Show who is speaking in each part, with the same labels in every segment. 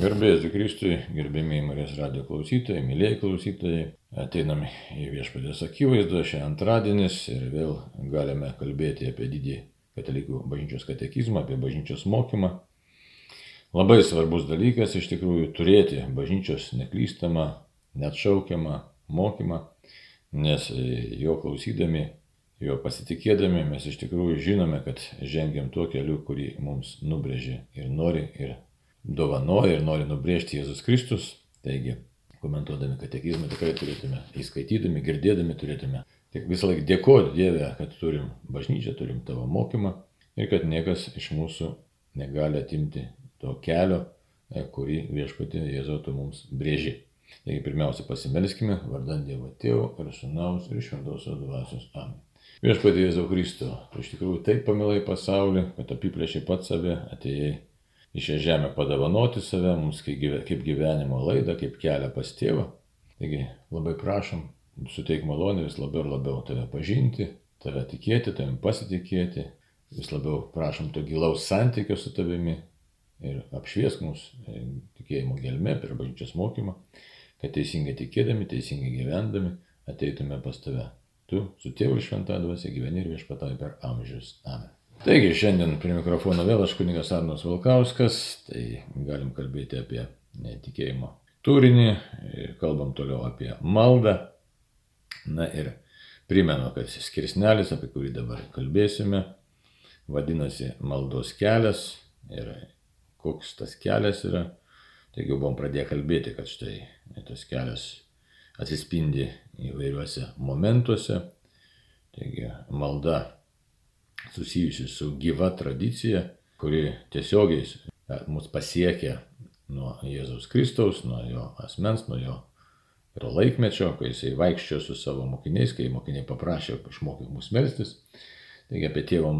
Speaker 1: Gerbėjus Kristui, gerbėmiai Marijos radio klausytojai, mėlyjei klausytojai, ateiname į viešpatės akivaizdą, šiandien antradienis ir vėl galime kalbėti apie didį katalikų bažnyčios katekizmą, apie bažnyčios mokymą. Labai svarbus dalykas iš tikrųjų turėti bažnyčios neklystamą, neatšaukiamą mokymą, nes jo klausydami, jo pasitikėdami mes iš tikrųjų žinome, kad žengiam tuo keliu, kurį mums nubrėžė ir nori ir dovanoja ir nori nubrėžti Jėzus Kristus. Taigi, komentuodami katekizmą tikrai turėtume, įskaitydami, girdėdami turėtume tik visą laiką dėkoti Dievę, kad turim bažnyčią, turim tavo mokymą ir kad niekas iš mūsų negali atimti to kelio, e, kurį viešpatė Jėzautų mums brėži. Taigi pirmiausia pasimelskime, vardant Dievo Tėvo ir Sūnaus ir Šventosios Dvasios Amen. Viešpatė Jėzau Kristo, tu iš tikrųjų taip pamilai pasaulį, kad apiplėšiai pat save, atėjai į šią žemę padovanoti save mums kaip gyvenimo laidą, kaip kelią pas tėvą. Taigi labai prašom, suteik malonę vis labiau ir labiau tave pažinti, tave tikėti, tavim pasitikėti, vis labiau prašom to gilaus santykio su tavimi ir apšviesk mus e, tikėjimo gelme per bažnyčios mokymą, kad teisingai tikėdami, teisingai gyvendami ateitume pas tave. Tu su tėvu šventą dvasia gyveni ir viešpatai per amžius. Amen. Taigi šiandien prie mikrofono vėl aš kunigas Arnas Valkauskas, tai galim kalbėti apie tikėjimo turinį, kalbam toliau apie maldą. Na ir primenu, kad skirsnelis, apie kurį dabar kalbėsime, vadinasi maldos kelias ir koks tas kelias yra. Taigi jau buvom pradėję kalbėti, kad štai tas kelias atsispindi įvairiuose momentuose. Taigi malda susijusi su gyva tradicija, kuri tiesiogiai mus pasiekia nuo Jėzaus Kristaus, nuo jo asmens, nuo jo ir laikmečio, kai jisai vaikščiojo su savo mokiniais, kai mokiniai paprašė išmokyti mus melstis. Taigi apie tėvą,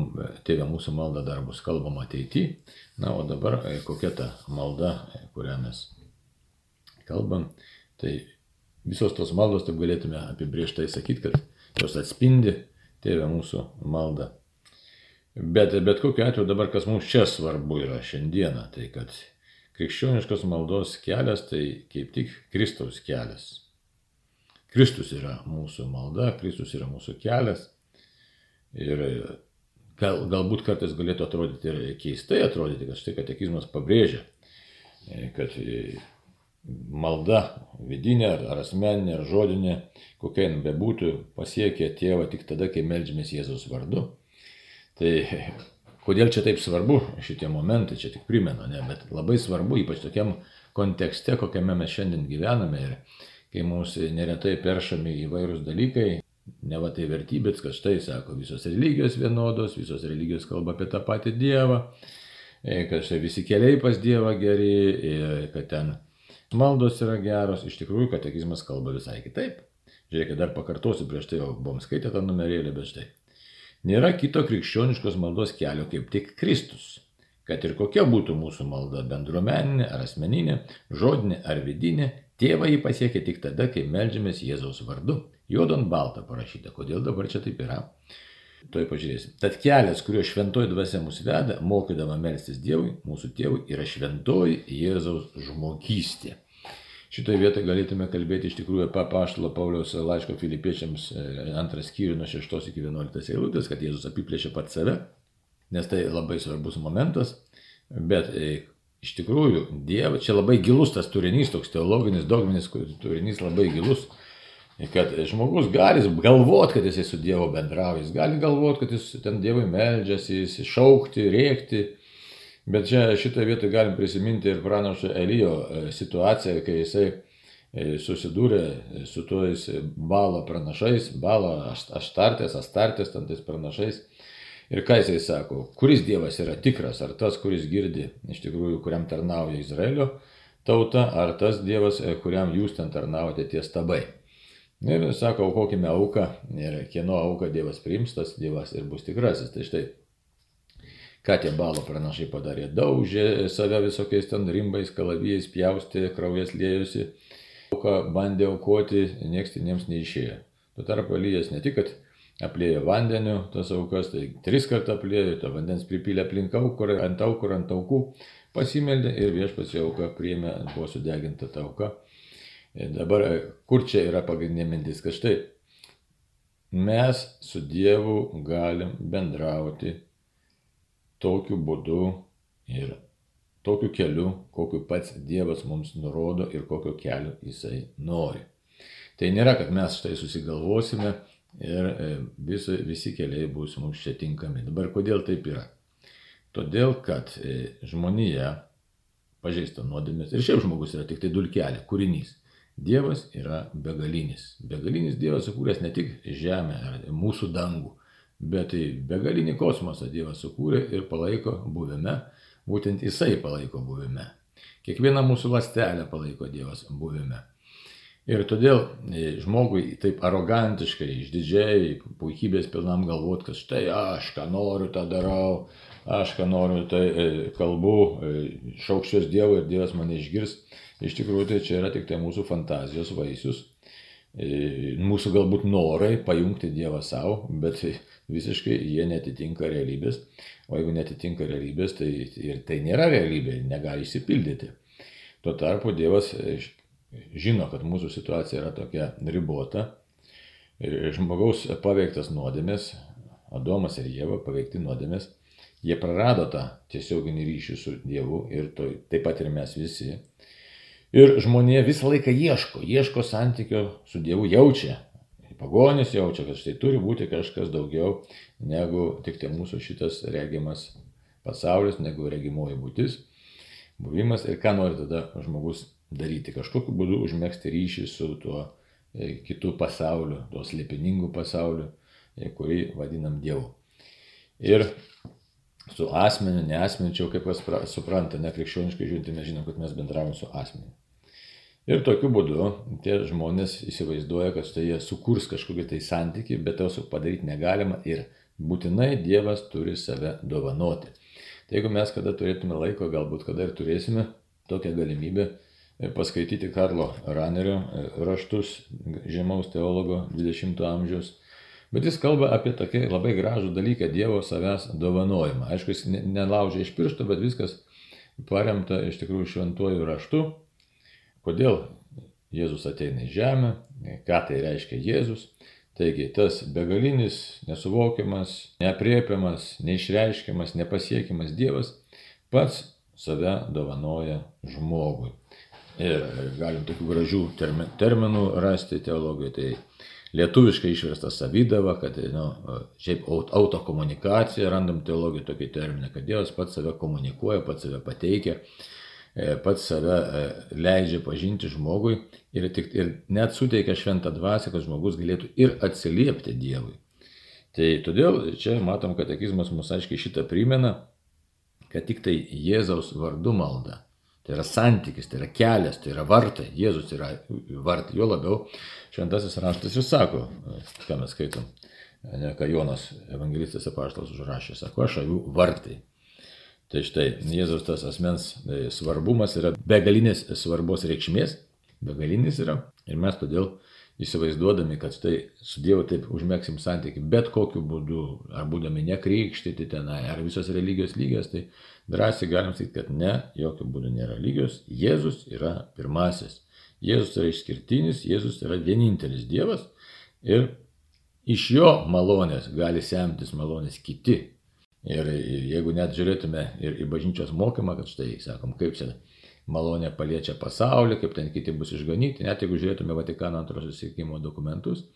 Speaker 1: tėvę mūsų maldą dar bus kalbama ateityje. Na, o dabar e, kokia ta malda, e, kurią mes kalbam. Tai visos tos maldos, taip galėtume apibrieštai sakyti, kad jos atspindi tėvę mūsų maldą. Bet, bet kokiu atveju dabar, kas mums čia svarbu yra šiandieną, tai kad krikščioniškos maldos kelias tai kaip tik Kristaus kelias. Kristus yra mūsų malda, Kristus yra mūsų kelias. Ir gal, galbūt kartais galėtų atrodyti ir keistai atrodyti, kad štai katekizmas pabrėžia, kad malda vidinė ar asmeninė ar žodinė, kokia jin bebūtų, pasiekia tėvą tik tada, kai melžiamės Jėzaus vardu. Tai kodėl čia taip svarbu šitie momentai, čia tik primenu, ne, bet labai svarbu, ypač tokiam kontekste, kokiame mes šiandien gyvename ir kai mūsų neretai peršami įvairūs dalykai, ne va tai vertybės, kad štai sako, visos religijos vienodos, visos religijos kalba apie tą patį Dievą, e, kad štai visi keliai pas Dievą geri, e, kad ten maldos yra geros, iš tikrųjų katekizmas kalba visai kitaip. Žiūrėkit, dar pakartosiu, prieš tai jau buvom skaitę tą numerėlį, bet štai. Nėra kito krikščioniškos maldos kelio kaip tik Kristus. Kad ir kokia būtų mūsų malda - bendruomeninė ar asmeninė, žodinė ar vidinė, tėvą jį pasiekia tik tada, kai melžiamės Jėzaus vardu. Juodon balta parašyta, kodėl dabar čia taip yra. Tuoj pažiūrėsim. Tad kelias, kuriuo šventoji dvasia mus veda, mokydama melstis Dievui, mūsų tėvui, yra šventoji Jėzaus žmogystė. Šitoje vietoje galėtume kalbėti iš tikrųjų apie paštalo Pauliaus laiško filipiečiams e, antras skyrių nuo 6 iki 11 eilutės, kad Jėzus apiplėšė pat save, nes tai labai svarbus momentas, bet e, iš tikrųjų Dievas, čia labai gilus tas turinys, toks teologinis, dogminis turinys labai gilus, kad žmogus gali galvoti, kad jisai su Dievu bendrauja, jis gali galvoti, kad jis ten Dievui meldžiasi, jis šaukti, rėkti, Bet čia šitoje vietoje galim prisiminti ir pranašo Elijo e, situaciją, kai jisai e, susidūrė su tais balo pranašais, balo aštartės, astartės, tam tais pranašais. Ir ką jisai sako, kuris Dievas yra tikras, ar tas, kuris girdi, iš tikrųjų, kuriam tarnauja Izraelio tauta, ar tas Dievas, e, kuriam jūs ten tarnaujate ties tabai. Ir sako, aukokime auką, ir kieno auką Dievas priims, tas Dievas ir bus tikrasis. Tai štai ką tie balo pranašai padarė. Daužė save visokiais ten rimbais, kalavijais, pjaustė, kraujas lėjusi, auką bandė aukoti, nieks jiems neišėjo. Tuo tarpu Elijas ne tik, kad aplėjo vandeniu tas aukas, tai tris kartą aplėjo, to vandens pripylė aplink aukurą, ant aukurą, ant aukų, pasimeldė ir viešpats jau auką priėmė, buvo sudeginta ta auka. Ir dabar, kur čia yra pagrindinė mintis, kad štai mes su Dievu galim bendrauti tokiu būdu ir tokiu keliu, kokiu pats Dievas mums nurodo ir kokio kelio jisai nori. Tai nėra, kad mes štai susigalvosime ir e, visi, visi keliai bus mums čia tinkami. Dabar kodėl taip yra? Todėl, kad e, žmonija pažeista nuodėmės ir šiaip žmogus yra tik tai dulkelė, kūrinys. Dievas yra begalinis. Begalinis Dievas sukūręs ne tik žemę, mūsų dangų, bet tai begalinį kosmosą Dievas sukūrė ir palaiko buvime Būtent jisai palaiko buvime. Kiekvieną mūsų lastelę palaiko Dievas buvime. Ir todėl e, žmogui taip arogantiškai, išdidžiai, puikybės pilnam galvot, kad štai aš ką noriu, tą darau, aš ką noriu, tai e, kalbu, e, šaukščios Dievo ir Dievas mane išgirs. Iš tikrųjų, tai čia yra tik tai mūsų fantazijos vaisius, mūsų galbūt norai pajungti Dievą savo, bet visiškai jie netitinka realybės. O jeigu netitinka realybės, tai ir tai nėra realybė, negali išsipildyti. Tuo tarpu Dievas e, žino, kad mūsų situacija yra tokia ribota. Žmogaus paveiktas nuodėmės, Adomas ir Jėva paveikti nuodėmės, jie prarado tą tiesioginį ryšį su Dievu ir to, taip pat ir mes visi. Ir žmonė visą laiką ieško, ieško santykio su Dievu, jaučia, Pagonis jaučia, kad štai turi būti kažkas daugiau negu tik tai mūsų šitas regimas pasaulis, negu regimoji būtis, buvimas ir ką nori tada žmogus daryti. Kažkokiu būdu užmėgsti ryšį su tuo e, kitu pasauliu, tuo slėpiningu pasauliu, e, kurį vadinam Dievu. Ir su asmeniu, ne asmeniu, čia kaip kas supranta, nekrikščioniškai žiūrint, mes žinom, kad mes bendravom su asmeniu. Ir tokiu būdu tie žmonės įsivaizduoja, kad štai jie sukurs kažkokį tai santyki, bet to padaryti negalima ir būtinai Dievas turi save dovanoti. Tai jeigu mes kada turėtume laiko, galbūt kada ir turėsime tokią galimybę e, paskaityti Karlo Ranerio e, raštus žemaus teologo 20-ojo amžiaus, bet jis kalba apie tokį labai gražų dalyką Dievo savęs dovanojimą. Aišku, jis nelaužia iš piršto, bet viskas paremta iš tikrųjų šventuoju raštu Kodėl Jėzus ateina į žemę, ką tai reiškia Jėzus. Taigi tas begalinis, nesuvokiamas, neapriepiamas, neišreiškiamas, nepasiekiamas Dievas pats save dovanoja žmogui. Ir galim tokių gražių terminų rasti teologijoje. Tai lietuviškai išversta savydava, kad nu, šiaip autokomunikacija, randam teologijoje tokį terminą, kad Dievas pats save komunikuoja, pats save pateikia pats save e, leidžia pažinti žmogui ir, tik, ir net suteikia šventą dvasę, kad žmogus galėtų ir atsiliepti Dievui. Tai todėl čia matom, kad akizmas mus aiškiai šitą primena, kad tik tai Jėzaus vardu malda. Tai yra santykis, tai yra kelias, tai yra vartai. Jėzus yra vartai. Jo labiau šventasis raštas ir sako, ką mes skaitom, ne, ką Jonas evangelistas apaštalas užrašė, sako, aš aviu vartai. Tai štai Jėzaus tas asmens e, svarbumas yra begalinės svarbos reikšmės, begalinis yra. Ir mes todėl įsivaizduodami, kad štai su Dievu taip užmėgsim santyki bet kokiu būdu, ar būdami nekrikštyti tenai, ar visos religijos lygios, tai drąsiai galim sakyti, kad ne, jokių būdų nėra lygios. Jėzus yra pirmasis. Jėzus yra išskirtinis, Jėzus yra vienintelis Dievas ir iš jo malonės gali semtis malonės kiti. Ir jeigu net žiūrėtume ir į bažnyčios mokymą, kad štai, sakom, kaip čia malonė paliečia pasaulį, kaip ten kiti bus išganyti, net jeigu žiūrėtume Vatikano antrojo susiekimo dokumentus,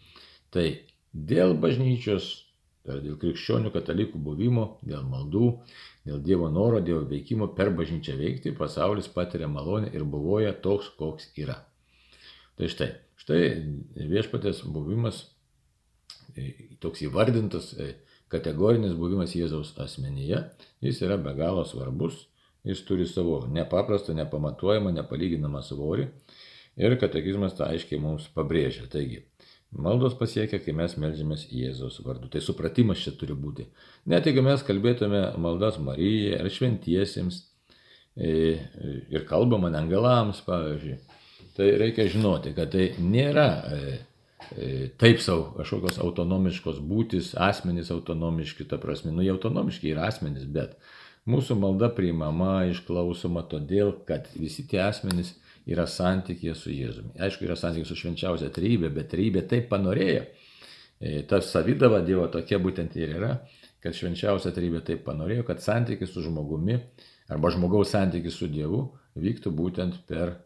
Speaker 1: tai dėl bažnyčios, tai dėl krikščionių katalikų buvimo, dėl maldų, dėl Dievo noro, Dievo veikimo per bažnyčią veikti, pasaulis patiria malonę ir buvoja toks, koks yra. Tai štai, štai viešpatės buvimas e, toks įvardintas e, kategorinis buvimas Jėzaus asmenyje, jis yra be galo svarbus, jis turi savo nepaprastą, nepamatuojamą, nepalyginamą svorį ir katekizmas tą aiškiai mums pabrėžia. Taigi, maldos pasiekia, kai mes melžiamės Jėzaus vardu. Tai supratimas čia turi būti. Net jeigu mes kalbėtume maldas Marijai ar šventiesiems e, ir kalbam angelams, pavyzdžiui, tai reikia žinoti, kad tai nėra e, taip savo kažkokios autonomiškos būtis, asmenys autonomiški, ta prasme, nu jie autonomiški yra asmenys, bet mūsų malda priimama, išklausoma todėl, kad visi tie asmenys yra santykėje su Jėzumi. Aišku, yra santykė su švenčiausia trybė, bet trybė taip panorėjo. E, ta savydava Dievo tokia būtent ir yra, kad švenčiausia trybė taip panorėjo, kad santykis su žmogumi arba žmogaus santykis su Dievu vyktų būtent per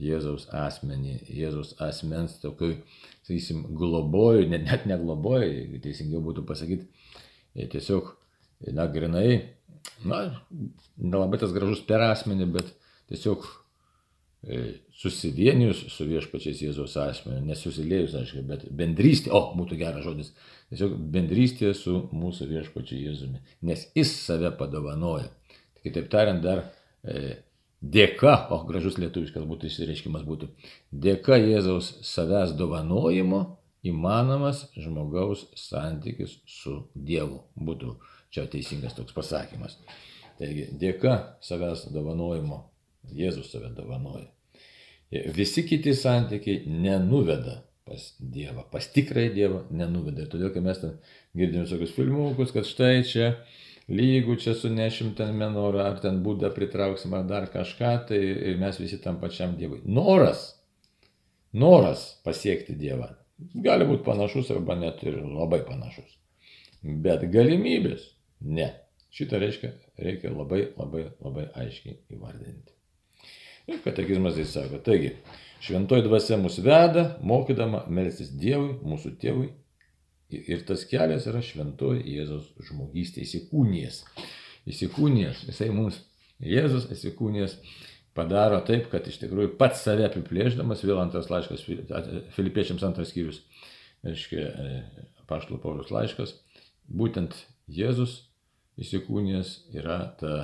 Speaker 1: Jėzaus asmenį, Jėzaus asmens tokiu, sakysim, globoju, net, net negloboju, teisingiau būtų pasakyti, e, tiesiog, na, grinai, na, nelabai tas gražus per asmenį, bet tiesiog e, susivienijus su viešpačiais Jėzaus asmeniu, nesusiliejus, aišku, bet bendrystė, o, būtų geras žodis, tiesiog bendrystė su mūsų viešpačiu Jėzumi, nes jis save padovanoja. Kitaip tariant, dar e, dėka, o gražus lietuviškas būtų išsireiškimas būtų, dėka Jėzaus savęs dovanojimo įmanomas žmogaus santykis su Dievu. Būtų čia teisingas toks pasakymas. Taigi, dėka savęs dovanojimo Jėzus save dovanoja. Visi kiti santykiai nenuveda pas Dievą, pas tikrąjį Dievą nenuveda. Ir todėl, kai mes ten girdim visokius filmukus, kad štai čia lygų čia sunešim ten menorą, ar ten būdą pritrauksim, ar dar kažką, tai mes visi tam pačiam Dievui. Noras, noras pasiekti Dievą gali būti panašus arba net ir labai panašus. Bet galimybės ne. Šitą reiškia, reikia labai, labai, labai aiškiai įvardinti. Ir katekizmas tai sako, taigi, šventoji dvasia mus veda, mokydama melstis Dievui, mūsų tėvui Ir tas kelias yra šventoji Jėzaus žmogystė, įsikūnijas. Įsikūnijas, jisai mums, Jėzus įsikūnijas padaro taip, kad iš tikrųjų pats save apiplėždamas, vėl antras laiškas, Filipiečiams antras skyrius, reiškia, Paštalo Paulius laiškas, būtent Jėzus įsikūnijas yra ta,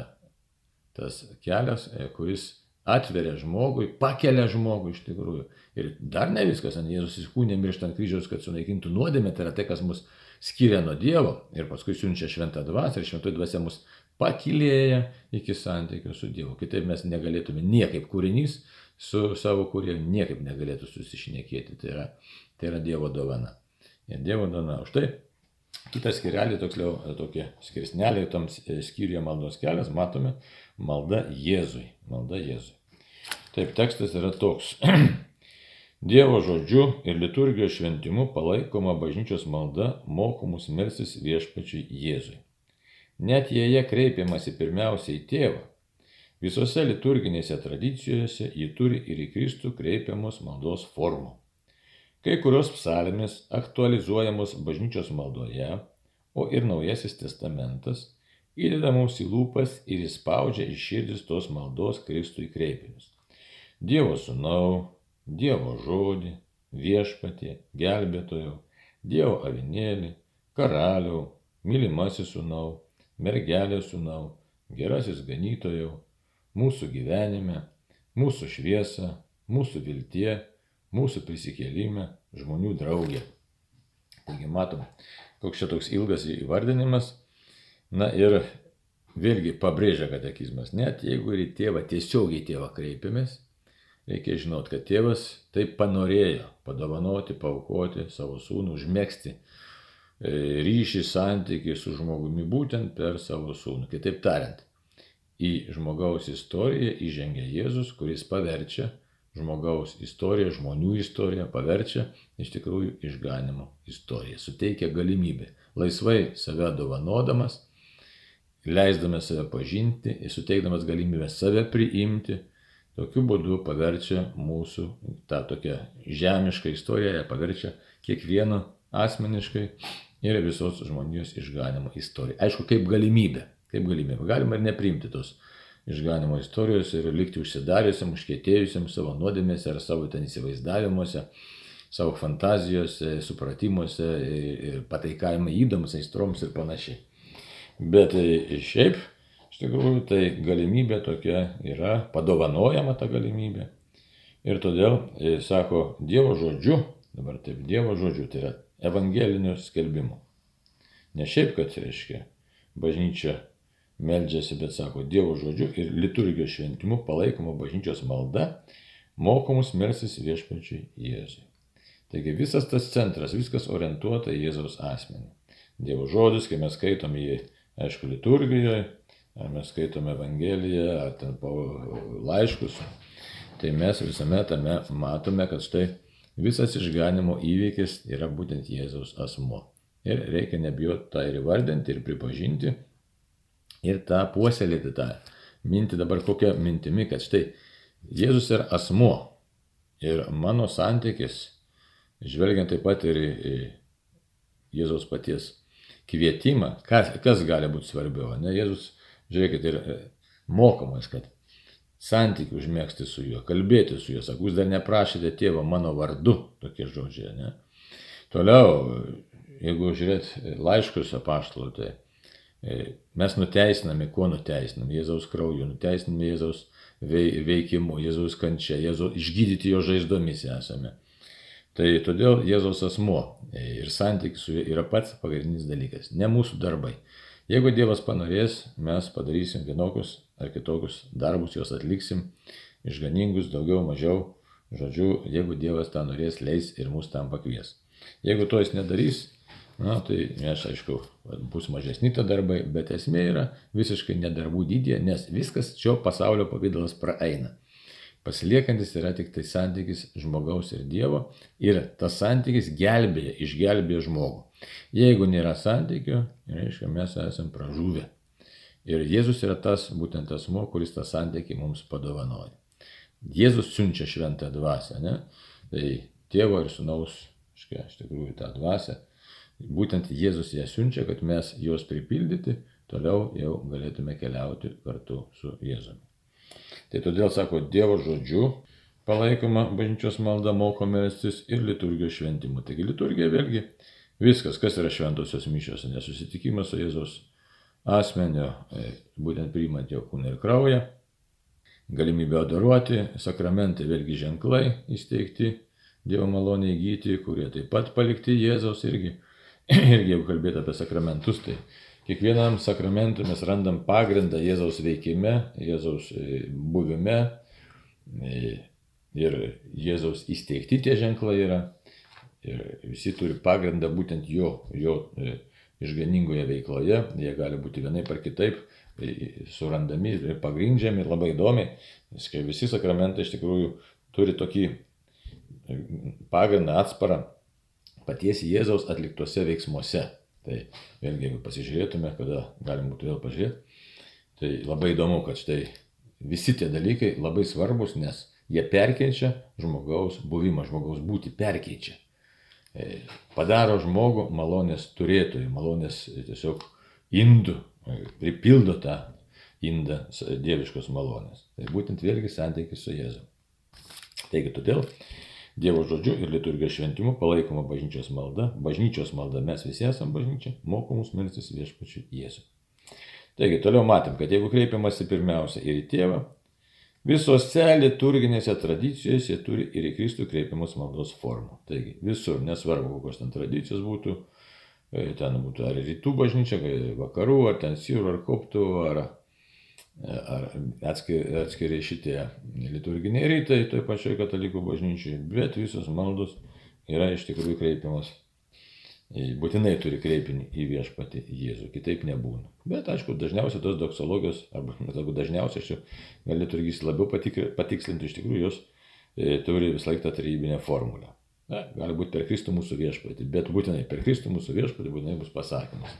Speaker 1: tas kelias, e, kuris atveria žmogui, pakelia žmogų iš tikrųjų. Ir dar ne viskas, ant Jėzus įsikūnė miršta ant kryžiaus, kad sunaikintų nuodėmę, tai yra tai, kas mus skiria nuo Dievo ir paskui siunčia šventą dvasę ir šventoji dvasia mus pakilėja iki santykio su Dievu. Kitaip mes negalėtume niekaip kūrinys su savo kūrėju, niekaip negalėtų susišnekėti. Tai yra, tai yra Dievo dovana. Ir Dievo dovana. Už tai kitą skirelį, toksliau, tokie skirsneliai, tam skyriuje maldos kelias, matome malda Jėzui. Malda Jėzui. Taip, tekstas yra toks. Dievo žodžiu ir liturgijos šventimu palaikoma bažnyčios malda mokomus melsis viešpačiui Jėzui. Net jei jie kreipiamasi pirmiausiai į tėvą, visose liturginėse tradicijose ji turi ir į Kristų kreipiamos maldos formų. Kai kurios psalmės aktualizuojamos bažnyčios maldoje, o ir Naujasis testamentas įdeda mums į lūpas ir įspaudžia iš širdis tos maldos Kristui kreipinius. Dievo sūnau, Dievo žodį, viešpatie, gelbėtojau, Dievo avinėlį, karaliau, mylimasis sūnau, mergelė sūnau, gerasis ganytojau, mūsų gyvenime, mūsų šviesa, mūsų viltie, mūsų prisikėlime, žmonių draugė. Taigi matom, koks čia toks ilgas įvardinimas. Na ir vėlgi pabrėžia katekizmas, net jeigu ir į tėvą, tiesiogiai tėvą kreipiamės, Reikia žinot, kad tėvas taip panorėjo padovanoti, paukoti savo sūnų, užmėgsti e, ryšį, santykių su žmogumi būtent per savo sūnų. Kitaip tariant, į žmogaus istoriją įžengia Jėzus, kuris paverčia žmogaus istoriją, žmonių istoriją, paverčia iš tikrųjų išganimo istoriją, suteikia galimybę laisvai save dovanodamas, leisdamas save pažinti, suteikdamas galimybę save priimti Tokiu būdu paverčia mūsų tą tokią žemišką istoriją, paverčia kiekvieno asmeniškai ir visos žmonijos išganimo istoriją. Aišku, kaip galimybė, kaip galimybė. Galima ir nepriimti tos išganimo istorijos ir likti užsidariusiam, užkėtėjusiam savo nuodėmėse ar savo ten įsivaizdavimuose, savo fantazijose, supratimuose ir pataikavimai įdomus aistroms ir panašiai. Bet e, šiaip Iš tikrųjų, tai galimybė tokia yra, padovanojama ta galimybė. Ir todėl, e, sako, Dievo žodžiu, dabar taip, Dievo žodžiu, tai yra evangelinio skelbimo. Ne šiaip, kad reiškia, bažnyčia meldžiasi, bet sako, Dievo žodžiu ir liturgijos šventimu palaikoma bažnyčios malda, mokomus melsis viešpačiai Jėzui. Taigi visas tas centras, viskas orientuota į Jėzaus asmenį. Dievo žodis, kai mes skaitome jį, aišku, liturgijoje, ar mes skaitome Evangeliją, ar ten po laiškus, tai mes visame tame matome, kad štai visas išganimo įvykis yra būtent Jėzaus asmo. Ir reikia nebijoti tą ir įvardinti, ir pripažinti, ir tą puoselėti tą mintį dabar kokią mintimi, kad štai Jėzus yra asmo. Ir mano santykis, žvelgiant taip pat ir į Jėzaus paties kvietimą, kas, kas gali būti svarbiau, ne Jėzus, žiūrėkit, ir e, mokomas, kad santykių užmėgsti su juo, kalbėti su juo, sako, jūs dar neprašėte tėvo mano vardu, tokie žodžiai, ne. Toliau, jeigu žiūrėt laiškus apaštalų, tai e, mes nuteisiname, kuo nuteisiname, Jėzaus krauju, nuteisiname Jėzaus veikimu, Jėzaus kančia, Jėzaus išgydyti jo žaizdomis esame. Tai todėl Jėzaus asmuo ir santykis su juo yra pats pagrindinis dalykas, ne mūsų darbai. Jeigu Dievas panorės, mes padarysim vienokius ar kitokius darbus, juos atliksim, išganingus, daugiau, mažiau. Žodžiu, jeigu Dievas tą norės, leis ir mus tam pakvies. Jeigu to jis nedarys, na, tai mes, aišku, bus mažesni tie darbai, bet esmė yra visiškai nedarbų dydė, nes viskas šio pasaulio pavydalas praeina. Pasiliekantis yra tik tai santykis žmogaus ir Dievo ir tas santykis gelbėja, išgelbėja žmogų. Jeigu nėra santykių, reiškia, mes esame pražuvę. Ir Jėzus yra tas, būtent tas mo, kuris tą santykį mums padovanoja. Jėzus siunčia šventą dvasę, ne? Tai tėvo ir sunaus, škia, iš tikrųjų, tą dvasę. Būtent Jėzus ją siunčia, kad mes jos pripildyti, toliau jau galėtume keliauti kartu su Jėzumi. Tai todėl sako Dievo žodžiu palaikoma bažnyčios malda, mokome melstis ir liturgijos šventimu. Taigi liturgija vėlgi viskas, kas yra šventosios mišios, nesusitikimas su Jėzaus asmenio, e, būtent priimant jo kūną ir kraują, galimybė adoruoti, sakramentai vėlgi ženklai įsteigti, Dievo malonė įgyti, kurie taip pat palikti Jėzaus irgi. irgi jeigu kalbėti apie sakramentus, tai Kiekvienam sakramentui mes randam pagrindą Jėzaus veikime, Jėzaus e, buvime e, ir Jėzaus įsteigti tie ženklai yra. Ir visi turi pagrindą būtent jo, jo e, išganingoje veikloje. Jie gali būti vienaip ar kitaip surandami ir pagrindžiami labai įdomiai. Nes kai visi sakramentai iš tikrųjų turi tokį pagrindą atsparą paties Jėzaus atliktuose veiksmuose. Tai vėlgi, jeigu pasižiūrėtume, kada galim būtų vėl pažiūrėti, tai labai įdomu, kad štai visi tie dalykai labai svarbus, nes jie perkeičia žmogaus buvimą, žmogaus būti perkeičia. E, padaro žmogų malonės turėtojų, malonės tiesiog indų, e, pripildo tą indą dieviškos malonės. Tai būtent vėlgi santykis su Jėzu. Taigi todėl Dievo žodžiu ir liturgijos šventimu palaikoma bažnyčios malda. Bažnyčios malda mes visi esame bažnyčia, mokomus melstis viešpačiu Jėzu. Taigi toliau matėm, kad jeigu kreipiamasi pirmiausia ir į tėvą, visose liturginėse tradicijose turi ir į Kristų kreipiamus maldos formų. Taigi visur, nesvarbu, kokios ten tradicijos būtų, e, ten būtų ar rytų bažnyčia, vakarų, ar ten sirų, ar koptų, ar ar atskiri, atskiri šitie liturginiai rytai toj pačioj katalikų bažnyčiai, bet visos maldos yra iš tikrųjų kreipiamas, būtinai turi kreipinį į viešpatį Jėzų, kitaip nebūna. Bet aišku, dažniausiai tos doksologijos, arba galbūt dažniausiai, aš jau gal liturgys labiau patikri, patikslinti, iš tikrųjų jos e, turi visą laiką tą tarybinę formulę. Na, gali būti per Kristų mūsų viešpatį, bet būtinai per Kristų mūsų viešpatį būtinai bus pasakymas.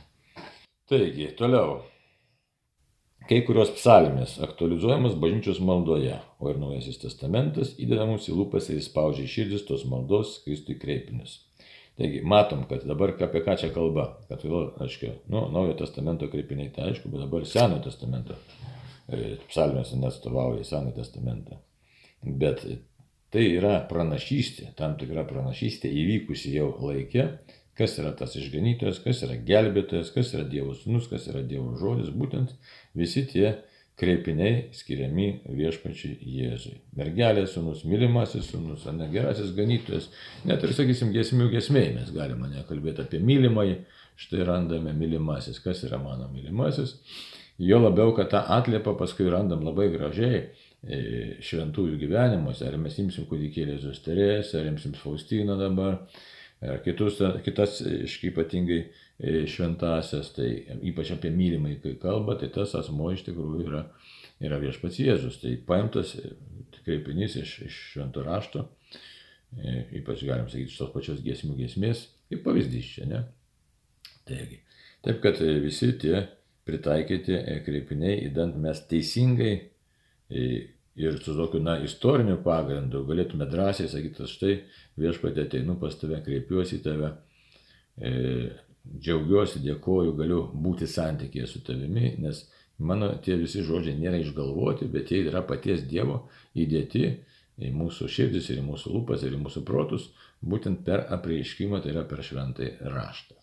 Speaker 1: Taigi, toliau. Kai kurios psalmės aktualizuojamas bažnyčios maldoje, o ir Naujasis testamentas įdeda mums į lūpas ir įspaudžia širdis tos maldos Kristui kreipinius. Taigi, matom, kad dabar apie ką čia kalba, kad vėl, aišku, nu, Naujojo testamento kreipiniai, tai aišku, bet dabar Senojo testamento e, psalmės neatstovauja Senojo testamentą. Bet tai yra pranašystė, tam tikra pranašystė įvykusi jau laikė, kas yra tas išganytojas, kas yra gelbėtojas, kas yra Dievo sūnus, kas yra Dievo žodis, būtent visi tie kreipiniai skiriami viešpačiai Jėzui. Mergelės sūnus, mylimasis sūnus, ar ne gerasis ganytojas, net ir, sakysim, gesmių gesmiai mes galime nekalbėti apie mylimąjį, štai randame mylimasis, kas yra mano mylimasis. Jo labiau, kad tą atliepą paskui randam labai gražiai e, šventųjų gyvenimuose, ar mes imsim kūdikėlį Zosterės, ar imsim Faustiną dabar, ar kitus, kitas ypatingai e, šventasias, tai ypač apie mylimai, kai kalba, tai tas asmo iš tikrųjų yra, yra viešpats Jėzus. Tai paimtas kreipinys iš, iš švento rašto, ypač galim sakyti iš tos pačios giesmių giesmės, kaip pavyzdys čia, ne? Taigi, taip kad visi tie pritaikyti kreipiniai, įdant mes teisingai ir su tokiu, na, istoriniu pagrindu galėtume drąsiai sakyti, štai viešpatė ateinu pas tave, kreipiuosi į tave, e, džiaugiuosi, dėkoju, galiu būti santykėje su tavimi, nes mano tie visi žodžiai nėra išgalvoti, bet jie yra paties Dievo įdėti į mūsų širdis ir į mūsų lūpas ir į mūsų protus, būtent per apreiškimą, tai yra per šventai raštą.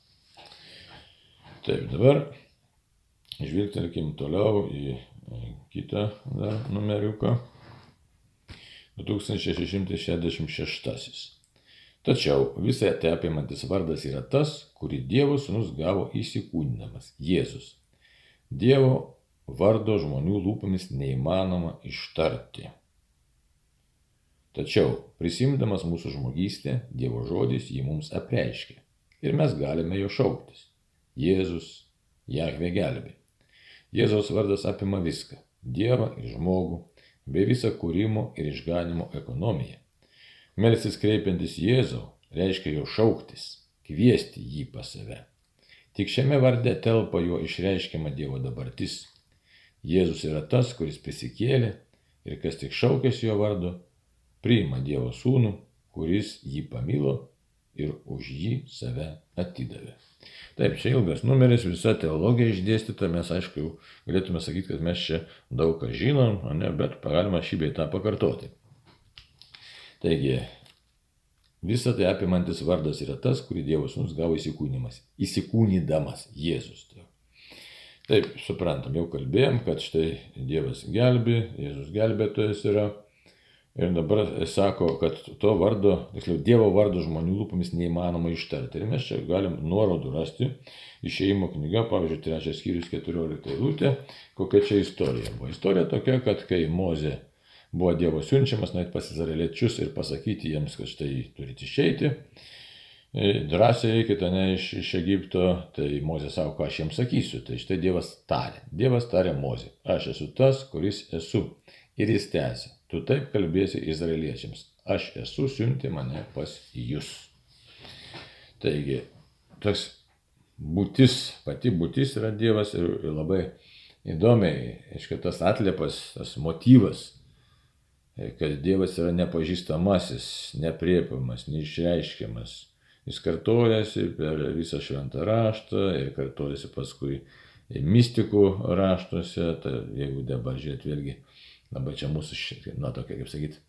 Speaker 1: Taip, dabar žvilgtelkim toliau į kitą dar numeriuką. 2666. Tačiau visą tai apimantis vardas yra tas, kurį Dievo sūnus gavo įsikūnydamas - Jėzus. Dievo vardo žmonių lūpomis neįmanoma ištarti. Tačiau, prisimdamas mūsų žmogystę, Dievo žodis jį mums apreiškia ir mes galime jo šauktis. Jėzus, Jahve gelbė. Jėzaus vardas apima viską - Dievą ir žmogų, bei visą kūrimo ir išganimo ekonomiją. Melsis kreipiantis Jėzau reiškia jo šauktis, kviesti jį pas save. Tik šiame varde telpa jo išreiškiama Dievo dabartis. Jėzus yra tas, kuris prisikėlė ir kas tik šaukėsi jo vardu, priima Dievo sūnų, kuris jį pamilo ir už jį save atidavė. Taip, čia ilgas numeris, visa teologija išdėstyta, mes aišku galėtume sakyti, kad mes čia daug ką žinom, ne, bet galima šį bei tą pakartoti. Taigi, visa tai apimantis vardas yra tas, kurį Dievas mums gavo įsikūnymas. Įsikūnydamas Jėzus. Taip, suprantam, jau kalbėjom, kad štai Dievas gelbi, Jėzus gelbėtojas yra. Ir dabar sako, kad to vardo, tiksliau Dievo vardo žmonių lūpomis neįmanoma ištarti. Ir mes čia galim nuorodų rasti. Išėjimo knyga, pavyzdžiui, trečias skyrius 14 eilutė, kokia čia istorija buvo. Istorija tokia, kad kai Mozė buvo Dievo siunčiamas, nueit pas izraeliečius ir pasakyti jiems, kad štai turite išeiti, e, drąsiai eikite ne iš, iš Egipto, tai Mozė sako, ką aš jiems sakysiu. Tai štai Dievas tarė. Dievas tarė Mozė, aš esu tas, kuris esu. Ir jis tęsė tu taip kalbėsi izraeliečiams, aš esu siunti mane pas jūs. Taigi, toks būtis, pati būtis yra Dievas ir labai įdomiai, aiškiai, tas atliepas, tas motyvas, kad Dievas yra nepažįstamasis, nepriepiamas, neišreiškiamas. Jis kartojasi per visą šventą raštą ir kartojasi paskui mystikų raštuose, tai jeigu dabar žiūrėt vėlgi Dabar čia mūsų, na, tokia, kaip sakyti,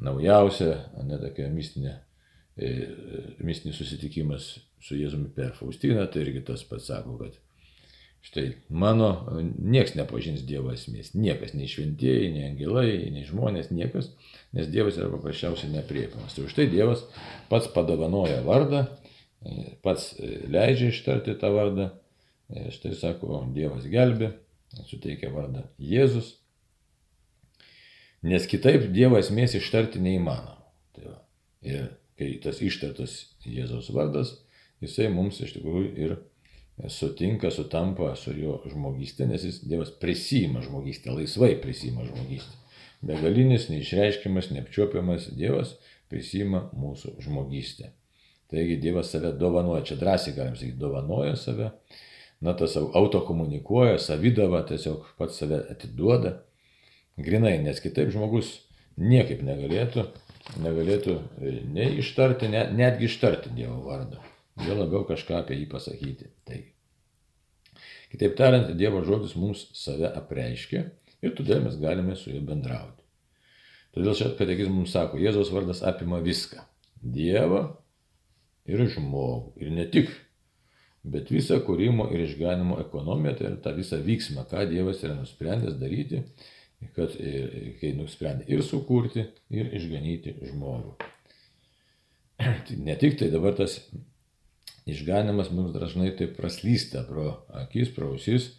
Speaker 1: naujausia, ne tokia mistinė, e, mistinis susitikimas su Jėzumi per Faustiną, tai irgi tas pats sako, kad štai mano, nieks nepažins Dievo esmės, niekas, nei šventieji, nei angelai, nei žmonės, niekas, nes Dievas yra paprasčiausiai nepriepiamas. Tai už tai Dievas pats padovanoja vardą, e, pats e, leidžia ištarti tą vardą, štai sako, Dievas gelbė, suteikia vardą Jėzus, Nes kitaip Dievo esmės ištarti neįmanoma. Tai va. ir kai tas ištartas Jėzaus vardas, jisai mums iš tikrųjų ir sutinka, sutampa su jo žmogystė, nes jis Dievas prisima žmogystę, laisvai prisima žmogystę. Begalinis, neišreiškiamas, neapčiopiamas Dievas prisima mūsų žmogystę. Taigi Dievas save dovanoja, čia drąsiai galim sakyti, dovanoja save, na tas autokomunikuoja, savydava, tiesiog pats save atiduoda Grinai, nes kitaip žmogus niekaip negalėtų, negalėtų e, nei ištarti, net, netgi ištarti Dievo vardą. Jo labiau kažką apie jį pasakyti. Tai. Kitaip tariant, Dievo žodis mums save apreiškia ir todėl mes galime su juo bendrauti. Todėl čia katekizmas mums sako, Jėzaus vardas apima viską. Dievą ir žmogų. Ir ne tik, bet visą kūrimo ir išganimo ekonomiją, tai yra tą visą vyksmą, ką Dievas yra nusprendęs daryti kad kai nusprendė ir sukurti, ir išganyti žmogų. Ne tik tai dabar tas išganimas mums dažnai taip praslysta pro akis, pro ausis,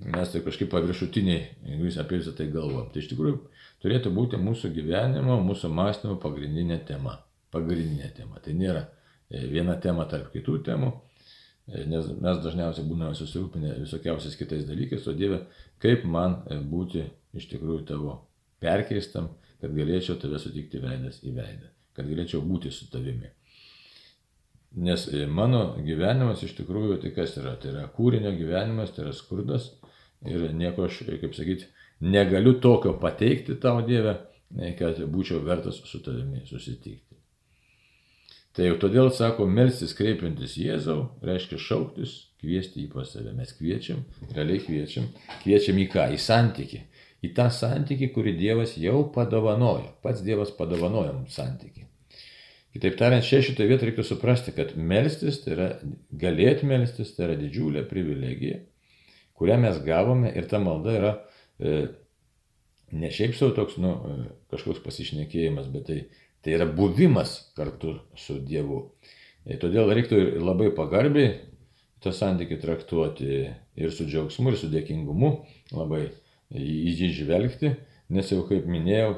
Speaker 1: mes tai kažkaip paviršutiniai, jeigu jūs apie visą tai galvom. Tai iš tikrųjų turėtų būti mūsų gyvenimo, mūsų mąstymo pagrindinė tema. Pagrindinė tema. Tai nėra e, viena tema tarp kitų temų, e, nes mes dažniausiai būname susirūpinę visokiausiais kitais dalykais, o Dieve, kaip man e, būti iš tikrųjų tavo perkeistam, kad galėčiau tave sutikti veidas į veidą, kad galėčiau būti su tavimi. Nes mano gyvenimas iš tikrųjų tai kas yra? Tai yra kūrinio gyvenimas, tai yra skurdas ir nieko aš, kaip sakyti, negaliu tokio pateikti tau Dievę, kad būčiau vertas su tavimi susitikti. Tai jau todėl sako, melstis kreipiantis Jėzau, reiškia šauktis, kviesti jį pas save. Mes kviečiam, realiai kviečiam, kviečiam į ką? Į santyki. Į tą santyki, kurį Dievas jau padovanojo. Pats Dievas padovanojo mums santyki. Kitaip tariant, čia šitoje vietoje reiktų suprasti, kad melstis, tai yra galėti melstis, tai yra didžiulė privilegija, kurią mes gavome ir ta malda yra e, ne šiaip savo toks, nu, e, kažkoks pasišnekėjimas, bet tai, tai yra buvimas kartu su Dievu. Todėl reiktų ir labai pagarbiai tą santykį traktuoti ir su džiaugsmu, ir su dėkingumu, labai į jį žvelgti, nes jau kaip minėjau,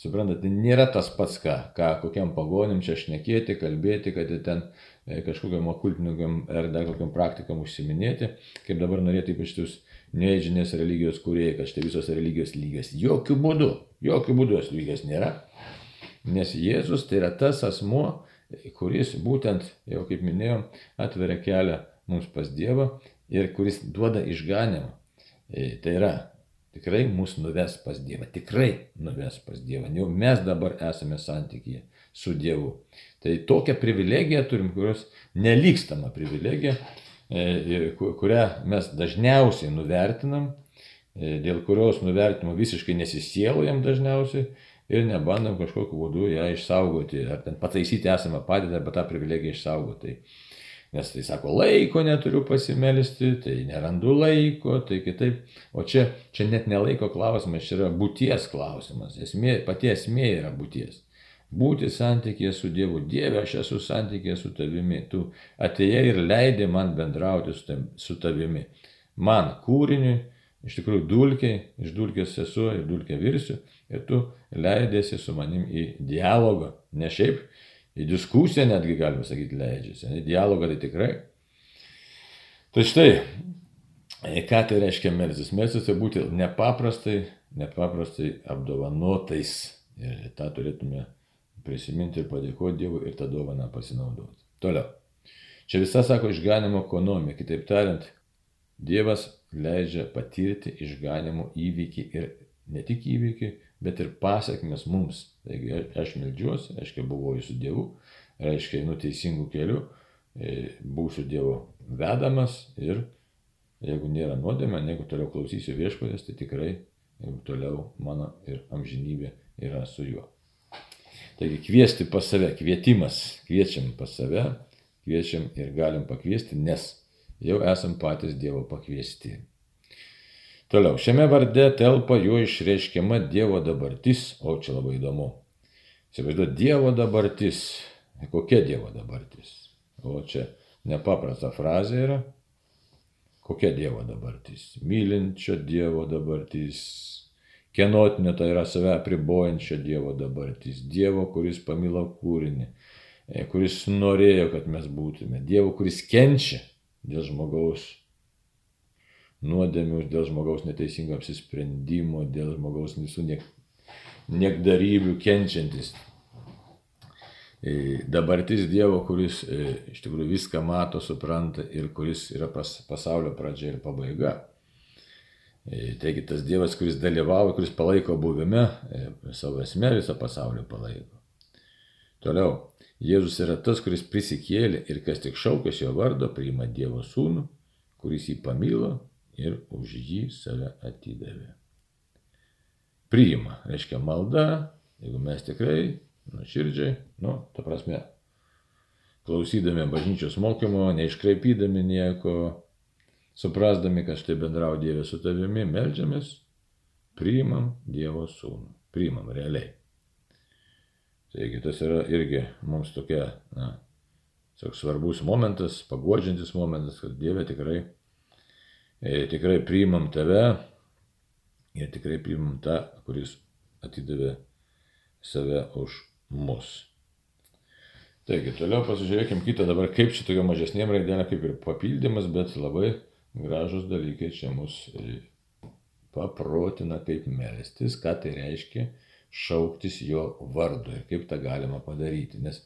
Speaker 1: suprantate, tai nėra tas pats, ką, ką kokiam pagonim čia šnekėti, kalbėti, kad ten e, kažkokiam okultiniam ar dar kokiam praktikam užsiminėti, kaip dabar norėtų ypač jūs neįžinės religijos kūrėjai, kad štai visos religijos lygios. Jokių būdų, jokių būdų jos lygios nėra. Nes Jėzus tai yra tas asmuo, kuris būtent, jau kaip minėjom, atveria kelią mums pas Dievą ir kuris duoda išganimą. E, tai yra, tikrai mus nuves pas Dievą, tikrai nuves pas Dievą. Jau mes dabar esame santykyje su Dievu. Tai tokią privilegiją turim, kurios nelikstama privilegija, E, kurią mes dažniausiai nuvertinam, e, dėl kurios nuvertimo visiškai nesisielojam dažniausiai ir nebandom kažkokiu būdu ją išsaugoti, ar ten pataisyti esamą padėtį, arba tą privilegiją išsaugoti. Nes tai sako, laiko neturiu pasimelisti, tai nerandu laiko, tai kitaip. O čia, čia net nelaiko klausimas, čia yra būties klausimas. Esmė, pati esmė yra būties būti santykėje su Dievu. Dieve, aš esu santykėje su tavimi. Tu atėjai ir leidai man bendrauti su tavimi. Man kūriniui, iš tikrųjų dulkiai, iš dulkės esu ir dulkė virsiu. Ir tu leidėsi su manim į dialogą. Ne šiaip, į diskusiją netgi galima sakyti leidžiasi. Į dialogą tai tikrai. Tai štai, ką tai reiškia melsis? Melsis tai būti nepaprastai, nepaprastai apdovanotais. Ir tą turėtume prisiminti ir padėkoti Dievui ir tą dovaną pasinaudoti. Toliau. Čia visa sako išganimo ekonomija. Kitaip tariant, Dievas leidžia patirti išganimo įvykį ir ne tik įvykį, bet ir pasiekmes mums. Taigi aš melžiuosi, reiškia buvoju su Dievu, reiškia einu teisingų kelių, e, būsiu Dievo vedamas ir jeigu nėra nuodėmė, jeigu toliau klausysiu viešpatės, tai tikrai toliau mano ir amžinybė yra su juo. Taigi kviesti pas save, kvietimas, kviečiam pas save, kviečiam ir galim pakviesti, nes jau esam patys Dievo pakviesti. Toliau, šiame varde telpa jo išreiškiama Dievo dabartis, o čia labai įdomu. Įsivaizduoju, Dievo dabartis. Kokia Dievo dabartis? O čia nepaprasta frazė yra. Kokia Dievo dabartis? Mylinčio Dievo dabartis, Kenotinė tai yra save pribojančio Dievo dabartis. Dievo, kuris pamilo kūrinį, e, kuris norėjo, kad mes būtume. Dievo, kuris kenčia dėl žmogaus nuodėmių, dėl žmogaus neteisingo apsisprendimo, dėl žmogaus visų niek, niekdarybių kenčiantis. E, dabartis Dievo, kuris e, iš tikrųjų viską mato, supranta ir kuris yra pas, pasaulio pradžia ir pabaiga. E, taigi tas Dievas, kuris dalyvauja, kuris palaiko buvime, savo esmę visą pasaulį palaiko. Toliau, Jėzus yra tas, kuris prisikėlė ir kas tik šaukės jo vardo, priima Dievo sūnų, kuris jį pamilo ir už jį save atidavė. Priima, reiškia malda, jeigu mes tikrai, nuoširdžiai, nu, ta prasme, klausydami bažnyčios mokymo, neiškraipydami nieko, Suprasdami, kad štai bendrau Dievė su tavimi, melžiamės, priimam Dievo sūnų. Priimam realiai. Taigi tas yra irgi mums tokia, na, toks svarbus momentas, paguodžiantis momentas, kad Dieve tikrai e, tikrai priimam tave ir tikrai priimam tą, kuris atidavė save už mus. Taigi, toliau pasižiūrėkim kitą dabar, kaip čia tokia mažesnėm raidelė, kaip ir papildymas, bet labai gražus dalykai čia mus e, paprotina, kaip melstis, ką tai reiškia šauktis jo vardu ir kaip tą galima padaryti. Nes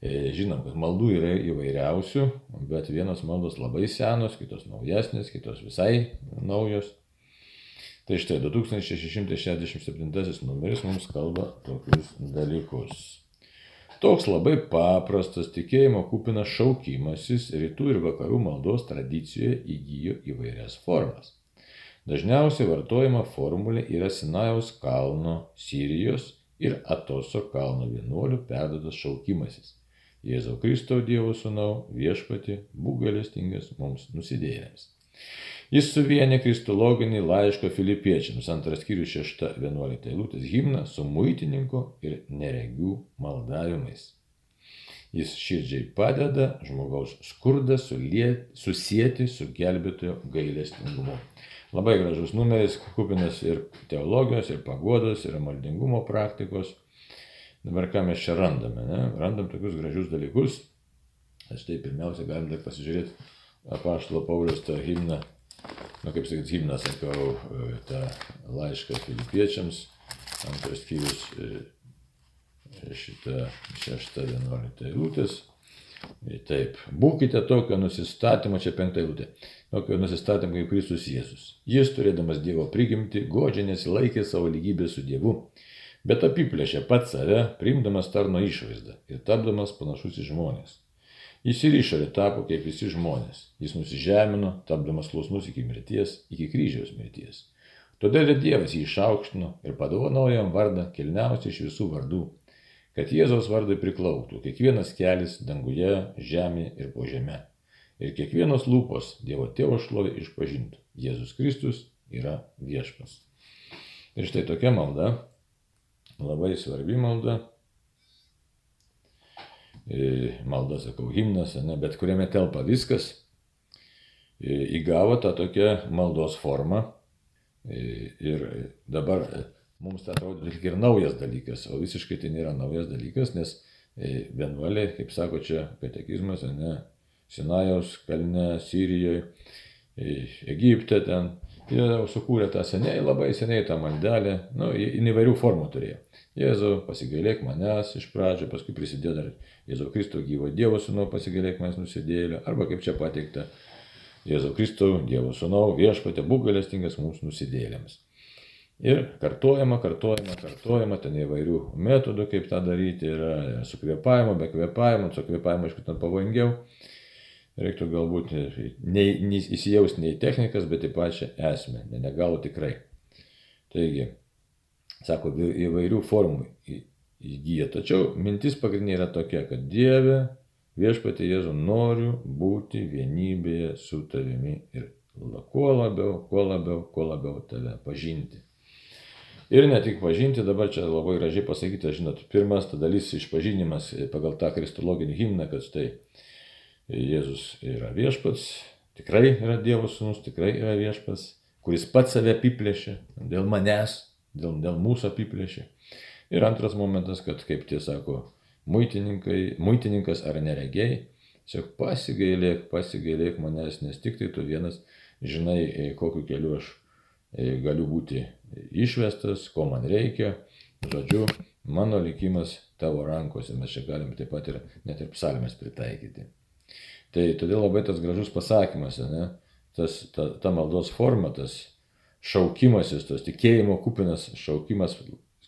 Speaker 1: e, žinom, kad maldų yra įvairiausių, bet vienos maldos labai senos, kitos naujesnės, kitos visai naujos. Tai štai 2667 numeris mums kalba tokius dalykus. Toks labai paprastas tikėjimo kupinas šaukimasis rytų ir vakarų maldos tradicijoje įgyjo įvairias formas. Dažniausiai vartojama formulė yra Sinajaus kalno Sirijos ir Atoso kalno vienuolių perdotas šaukimasis. Jėzau Kristau Dievo Sūnau, viešpati, būk galestingas mums nusidėjėliams. Jis suvienė kristologinį laiško filipiečiams, antras skyrius 6.11 eilutės himną su muitininku ir neregių maldavimais. Jis širdžiai padeda žmogaus skurdą susijęti su gelbėtojo gailestingumu. Labai gražus numeris, kupinas ir teologijos, ir pagodos, ir maldingumo praktikos. Dabar ką mes čia randame? Ne? Randam tokius gražius dalykus. Štai pirmiausia, galim dar pasižiūrėti apaštalo Paulius tą himną na kaip sakyt, himną sakau, e, tą laišką filipiečiams, antras skyrius, e, šitą 6-11 eilutės. Taip, būkite tokio nusistatymo, čia penktą eilutę, tokio nusistatymo kaip Kristus Jėzus. Jis, turėdamas Dievo prigimti, godžiai nesilaikė savo lygybę su Dievu, bet apiplėšė pat save, priimdamas tarno išvaizdą ir tapdamas panašus į žmonės. Jis ir išorė tapo kaip visi žmonės. Jis nusižemino, tapdamas klausnus iki mirties, iki kryžiaus mirties. Todėl ir Dievas jį išaukštino ir padovanojo jam vardą kilniausią iš visų vardų, kad Jėzaus vardai priklauptų kiekvienas kelias danguje, žemėje ir po žemė. Ir kiekvienos lūpos Dievo tėvo šlovė išpažintų. Jėzus Kristus yra viešpas. Ir štai tokia malda, labai svarbi malda, malda, sakau, himnas, ne, bet kuriame telpa viskas, įgavo tą tokią maldos formą. Ir dabar mums tai atrodo tik ir naujas dalykas, o visiškai tai nėra naujas dalykas, nes vienuoliai, kaip sako čia katekizmas, ne, Sinajaus kalne, Sirijoje, Egipte ten, jie jau sukūrė tą seniai, labai seniai tą maldelę, nu, įvairių formų turėjo. Jėzau, pasigailėk manęs iš pradžio, paskui prisidėjo dar Jėzau Kristų gyvo Dievo sūnau, pasigailėk manęs nusidėlio, arba kaip čia pateikta, Jėzau Kristų, Dievo sūnau, viešpatė, būk galestingas mums nusidėlėms. Ir kartojama, kartojama, kartojama, ten įvairių metodų, kaip tą daryti, yra su kvėpavimu, be kvėpavimo, su kvėpavimu, aišku, ten pavojingiau. Reiktų galbūt įsijausti ne į technikas, bet į pačią esmę, ne negalų tikrai. Taigi, sako, įvairių formų įgyja. Tačiau mintis pagrindinė yra tokia, kad Dieve, viešpatė Jėzu, noriu būti vienybėje su tavimi ir kuo labiau, kuo labiau, kuo labiau tave pažinti. Ir ne tik pažinti, dabar čia labai gražiai pasakyta, žinot, pirmas ta dalis išpažinimas pagal tą kristologinį himną, kad štai Jėzus yra viešpats, tikrai yra Dievo sūnus, tikrai yra viešpats, kuris pats save apiplėšė dėl manęs, dėl, dėl mūsų apiplėšė. Ir antras momentas, kad kaip tie sako, muitininkas ar neregiai, tiesiog pasigailėk, pasigailėk manęs, nes tik tai tu vienas žinai, kokiu keliu aš e, galiu būti išvestas, ko man reikia. Žodžiu, mano likimas tavo rankose, mes čia galim taip pat ir net ir psalmės pritaikyti. Tai todėl labai tas gražus pasakymas, ne? tas, ta, ta maldos forma, tas šaukimasis, tas tikėjimo kupinas šaukimas,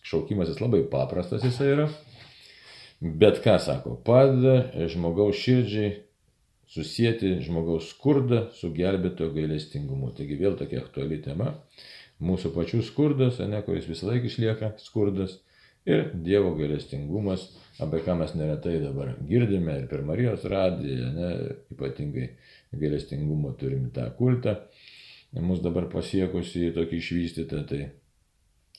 Speaker 1: šaukimas jis labai paprastas jisai yra. Bet ką sako, padeda žmogaus širdžiai susijęti žmogaus skurdą su gelbėtojo gailestingumu. Taigi vėl tokia aktuali tema. Mūsų pačių skurdas, ne, kuris visą laiką išlieka skurdas. Ir Dievo gailestingumas, apie ką mes neretai dabar girdime ir per Marijos radiją, ne, ypatingai gailestingumo turim tą kultą mus dabar pasiekusi tokį išvystytą, tai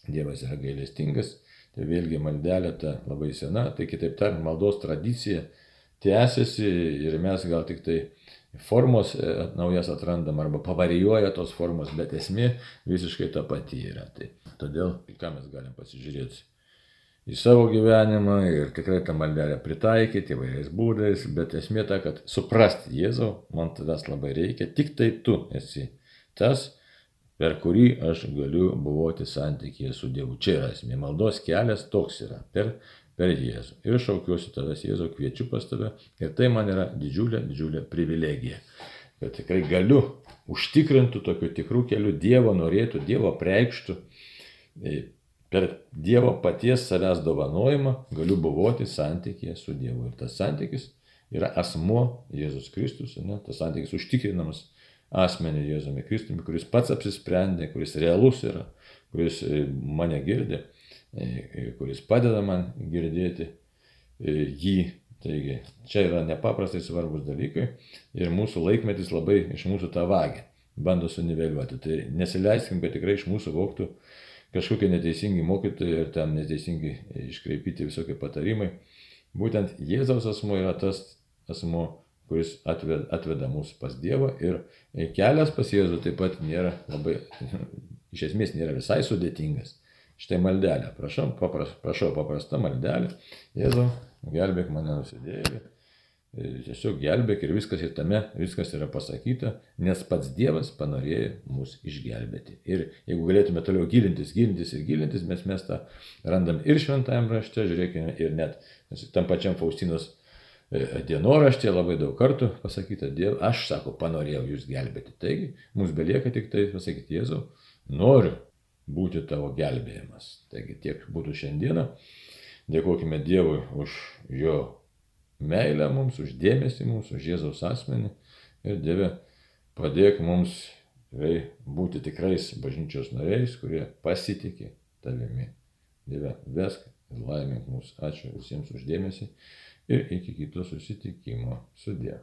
Speaker 1: Dievas yra gailestingas, tai vėlgi maldelė ta labai sena, tai kitaip tariant, maldos tradicija tęsiasi ir mes gal tik tai formos e, naujas atrandam arba pavarijuoja tos formos, bet esmė visiškai ta pati yra. Tai todėl, ką mes galim pasižiūrėti į savo gyvenimą ir tikrai tą maldelę pritaikyti įvairiais būdais, bet esmė ta, kad suprasti Jėzau, man tavęs labai reikia, tik tai tu esi tas, per kurį aš galiu buvoti santykėje su Dievu. Čia yra esmė. Maldos kelias toks yra. Per, per Jėzų. Ir šaukiuosi tavęs Jėzau, kviečiu pas tave. Ir tai man yra didžiulė, didžiulė privilegija. Kad tikrai galiu užtikrintų tokiu tikrų keliu Dievo norėtų, Dievo preikštų per Dievo paties savęs dovanojimą galiu buvoti santykėje su Dievu. Ir tas santykis yra asmuo Jėzus Kristus, ne? tas santykis užtikrinamas asmenį Jėzumi Kristumi, kuris pats apsisprendė, kuris realus yra, kuris e, mane girdė, e, kuris padeda man girdėti e, jį. Taigi čia yra nepaprastai svarbus dalykai ir mūsų laikmetis labai iš mūsų tą vagį bando suniveliuoti. Tai nesileiskim, kad tikrai iš mūsų voktų kažkokie neteisingi mokytojai ir ten neteisingi iškreipyti visokie patarimai. Būtent Jėzaus asmo yra tas asmo, kuris atveda, atveda mus pas Dievą ir kelias pas Jėzų taip pat nėra labai, iš esmės nėra visai sudėtingas. Štai maldelė, prašau, papras, prašau paprasta maldelė, Jėzau, gelbėk mane nusidėjėlį tiesiog gelbėk ir viskas ir tame, viskas yra pasakyta, nes pats Dievas panorėjo mus išgelbėti. Ir jeigu galėtume toliau gilintis, gilintis ir gilintis, mes mes tą randam ir šventajame rašte, žiūrėkime, ir net tam pačiam Faustinos e, dienoraštė labai daug kartų pasakyta, Diev, aš sako, panorėjau jūs gelbėti. Taigi, mums belieka tik tai pasakyti, Jėzau, noriu būti tavo gelbėjimas. Taigi tiek būtų šiandieną. Dėkojime Dievui už jo meilę mums, už dėmesį mums, už Jėzaus asmenį. Ir Dieve, padėk mums tikrai būti tikrais bažnyčios nariais, kurie pasitikė tavimi. Dieve, vesk ir laimink mus. Ačiū visiems uždėmesį ir iki kito susitikimo. Sudė.